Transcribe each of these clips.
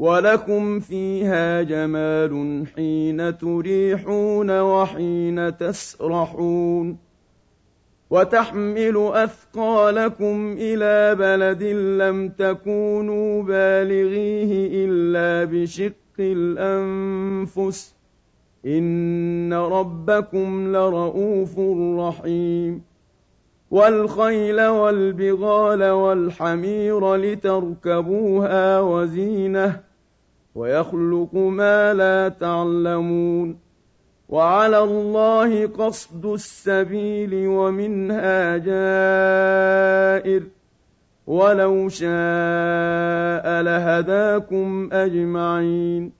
ولكم فيها جمال حين تريحون وحين تسرحون وتحمل أثقالكم إلى بلد لم تكونوا بالغيه إلا بشق الأنفس إن ربكم لرؤوف رحيم والخيل والبغال والحمير لتركبوها وزينه ويخلق ما لا تعلمون وعلى الله قصد السبيل ومنها جائر ولو شاء لهداكم أجمعين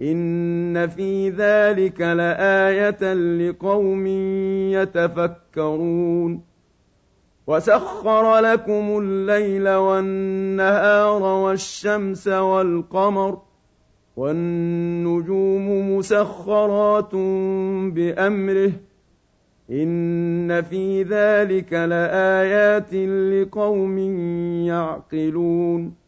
إن في ذلك لآية لقوم يتفكرون وسخر لكم الليل والنهار والشمس والقمر والنجوم مسخرات بأمره إن في ذلك لآيات لقوم يعقلون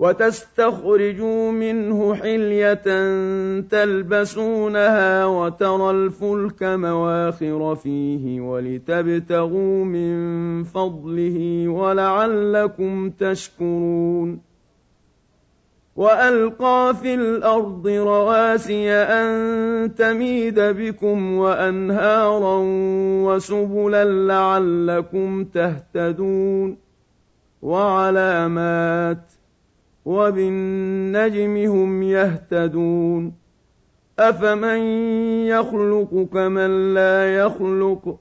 وتستخرجوا منه حلية تلبسونها وترى الفلك مواخر فيه ولتبتغوا من فضله ولعلكم تشكرون. وألقى في الأرض رواسي أن تميد بكم وأنهارا وسبلا لعلكم تهتدون. وعلامات وبالنجم هم يهتدون. أفمن يخلق كمن لا يخلق؟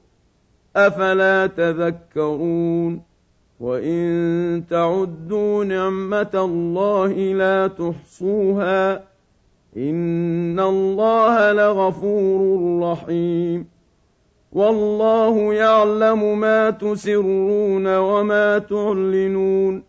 أفلا تذكرون؟ وإن تعدوا نعمة الله لا تحصوها إن الله لغفور رحيم. والله يعلم ما تسرون وما تعلنون.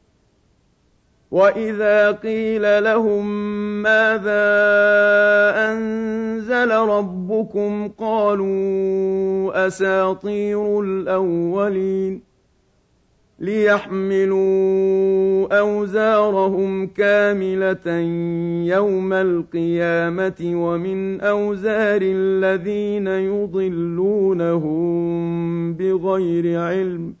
وإذا قيل لهم ماذا أنزل ربكم قالوا أساطير الأولين ليحملوا أوزارهم كاملة يوم القيامة ومن أوزار الذين يضلونهم بغير علم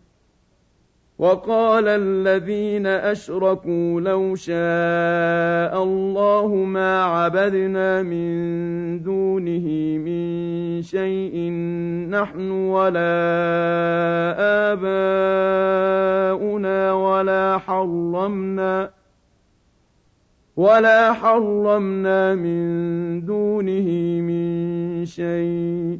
وقال الذين أشركوا لو شاء الله ما عبدنا من دونه من شيء نحن ولا آباؤنا ولا حرمنا ولا حرمنا من دونه من شيء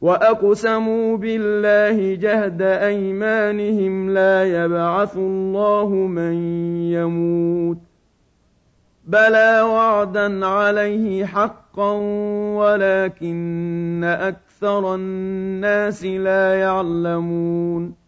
وأقسموا بالله جهد أيمانهم لا يبعث الله من يموت بلى وعدا عليه حقا ولكن أكثر الناس لا يعلمون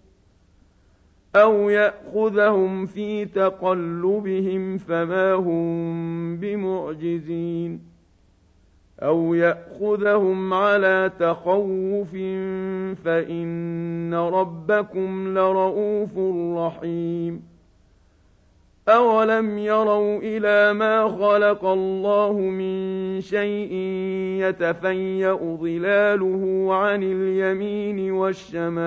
أَوْ يَأْخُذَهُمْ فِي تَقَلُّبِهِمْ فَمَا هُم بِمُعْجِزِينَ أَوْ يَأْخُذَهُمْ عَلَىٰ تَخَوُّفٍ فَإِنَّ رَبَّكُمْ لَرَءُوفٌ رَّحِيمٌ أَوَلَمْ يَرَوْا إِلَىٰ مَا خَلَقَ اللَّهُ مِن شَيْءٍ يَتَفَيَّأُ ظِلَالُهُ عَنِ الْيَمِينِ وَالشَّمَائِلِ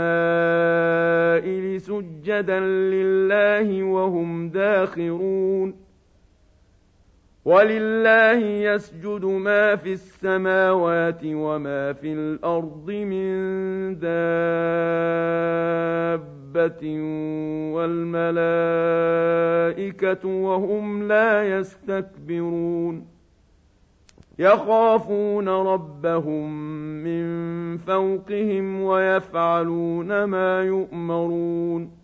سُجَّدًا لِّلَّهِ وَهُمْ دَاخِرُونَ وَلِلَّهِ يَسْجُدُ مَا فِي السَّمَاوَاتِ وَمَا فِي الْأَرْضِ مِن دَابَّةٍ دَابَّةٍ وَالْمَلَائِكَةُ وَهُمْ لَا يَسْتَكْبِرُونَ يَخَافُونَ رَبَّهُم مِّن فَوْقِهِمْ وَيَفْعَلُونَ مَا يُؤْمَرُونَ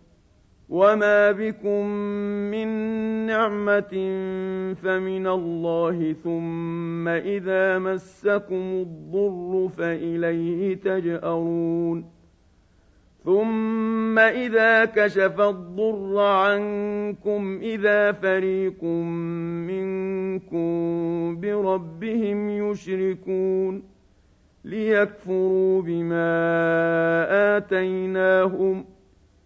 وَمَا بِكُم مِّن نِّعْمَةٍ فَمِنَ اللَّهِ ثُمَّ إِذَا مَسَّكُمُ الضُّرُّ فَإِلَيْهِ تَجْأَرُونَ ثُمَّ إِذَا كَشَفَ الضُّرَّ عَنكُمْ إِذَا فَرِيقٌ مِّنكُم بِرَبِّهِمْ يُشْرِكُونَ لِيَكْفُرُوا بِمَا آتَيْنَاهُمْ ۚ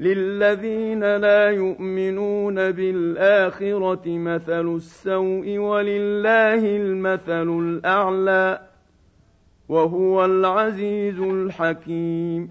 للذين لا يؤمنون بالآخرة مثل السوء ولله المثل الأعلى وهو العزيز الحكيم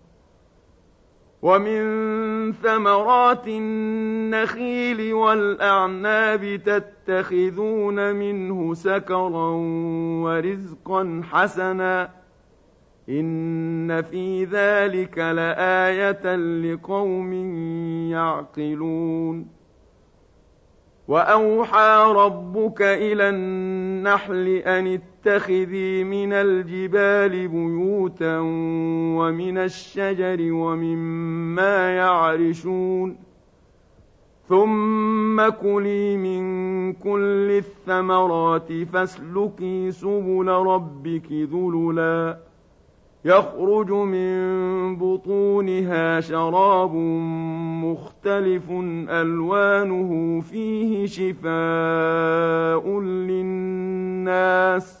ومن ثمرات النخيل والأعناب تتخذون منه سكرا ورزقا حسنا إن في ذلك لآية لقوم يعقلون وأوحى ربك إلى النحل أن اتخذي من الجبال بيوتا ومن الشجر ومما يعرشون ثم كلي من كل الثمرات فاسلكي سبل ربك ذللا. يخرج من بطونها شراب مختلف ألوانه فيه شفاء للناس.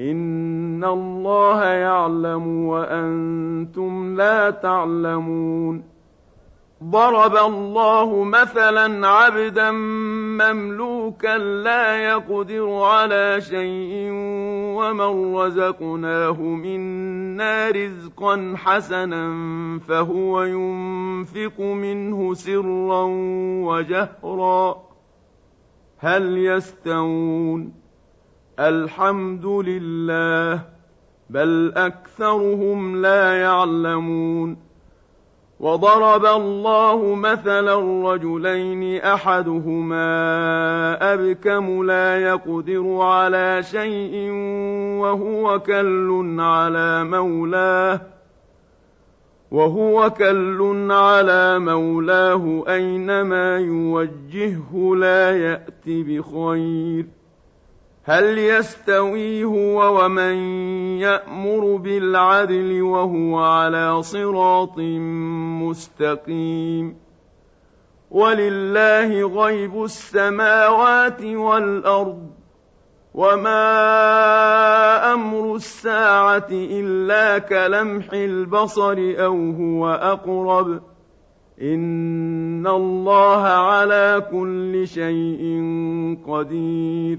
ان الله يعلم وأنتم لا تعلمون ضرب الله مثلا عبدا مملوكا لا يقدر على شيء ومن رزقناه منا رزقا حسنا فهو ينفق منه سرا وجهرا هل يستوون الحمد لله بل أكثرهم لا يعلمون. وضرب الله مثلا رجلين أحدهما أبكم لا يقدر على شيء وهو كل على مولاه وهو كل على مولاه أينما يوجهه لا يات بخير. هل يستوي هو ومن يأمر بالعدل وهو على صراط مستقيم؟ ولله غيب السماوات والأرض وما أمر الساعة إلا كلمح البصر أو هو أقرب. إن الله على كل شيء قدير.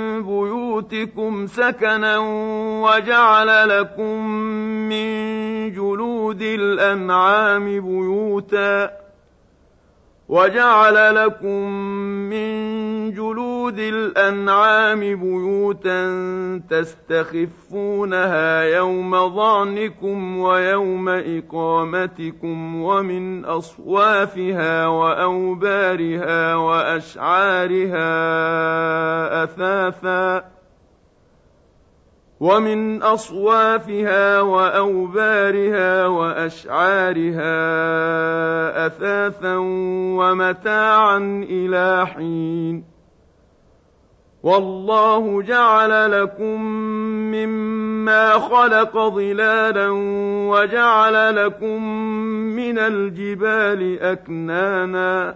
بيوتكم سكنا وجعل لكم من جلود الأنعام بيوتا وجعل لكم من جلود الأنعام بيوتا تستخفونها يوم ظعنكم ويوم إقامتكم ومن أصوافها وأوبارها وأشعارها أثاثا ومن أصوافها وأوبارها وأشعارها أثاثا ومتاعا إلى حين. والله جعل لكم مما خلق ظلالا وجعل لكم من الجبال أكنانا.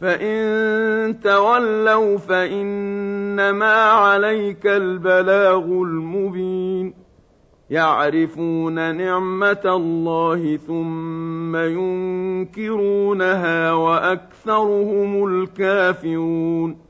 فان تولوا فانما عليك البلاغ المبين يعرفون نعمه الله ثم ينكرونها واكثرهم الكافرون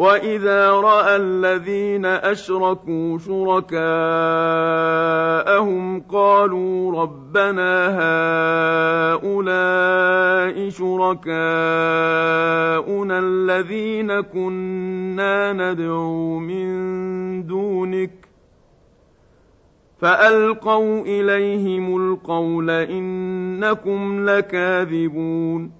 واذا راى الذين اشركوا شركاءهم قالوا ربنا هؤلاء شركاءنا الذين كنا ندعو من دونك فالقوا اليهم القول انكم لكاذبون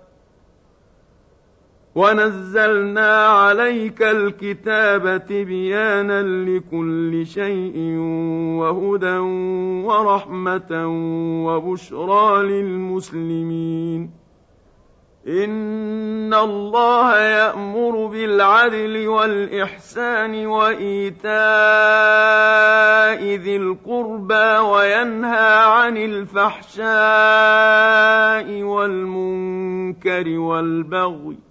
ونزلنا عليك الكتاب تبيانا لكل شيء وهدى ورحمه وبشرى للمسلمين ان الله يامر بالعدل والاحسان وايتاء ذي القربى وينهى عن الفحشاء والمنكر والبغي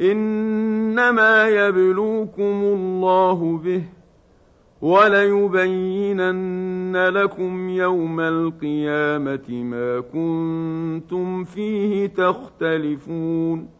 إنما يبلوكم الله به وليبينن لكم يوم القيامة ما كنتم فيه تختلفون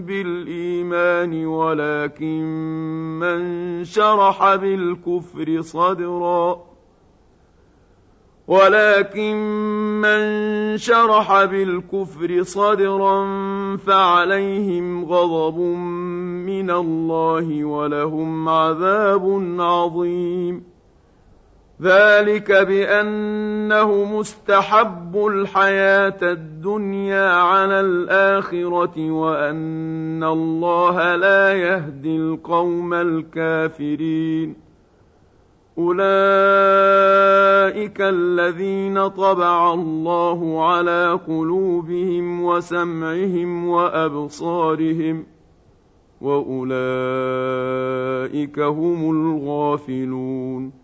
بالإيمان ولكن من شرح بالكفر صدرا. ولكن من شرح بالكفر صدرا فعليهم غضب من الله ولهم عذاب عظيم. ذلك بأنه مستحب الحياة الدنيا على الآخرة وأن الله لا يهدي القوم الكافرين. أولئك الذين طبع الله على قلوبهم وسمعهم وأبصارهم وأولئك هم الغافلون.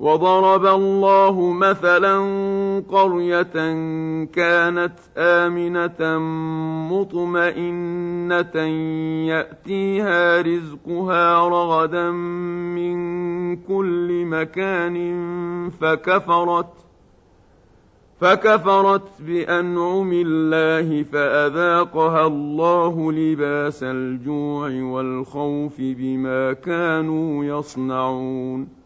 وضرب الله مثلا قرية كانت آمنة مطمئنة يأتيها رزقها رغدا من كل مكان فكفرت فكفرت بأنعم الله فأذاقها الله لباس الجوع والخوف بما كانوا يصنعون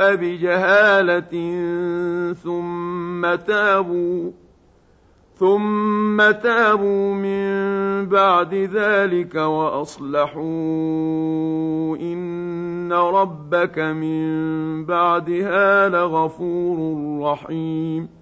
بجهاله ثم تابوا ثم تابوا من بعد ذلك وأصلحوا إن ربك من بعدها لغفور رحيم.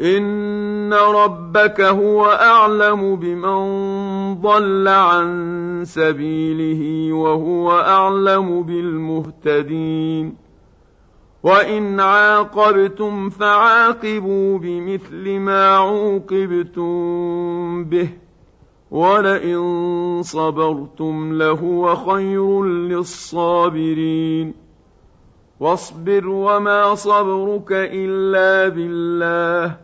ان ربك هو اعلم بمن ضل عن سبيله وهو اعلم بالمهتدين وان عاقبتم فعاقبوا بمثل ما عوقبتم به ولئن صبرتم لهو خير للصابرين واصبر وما صبرك الا بالله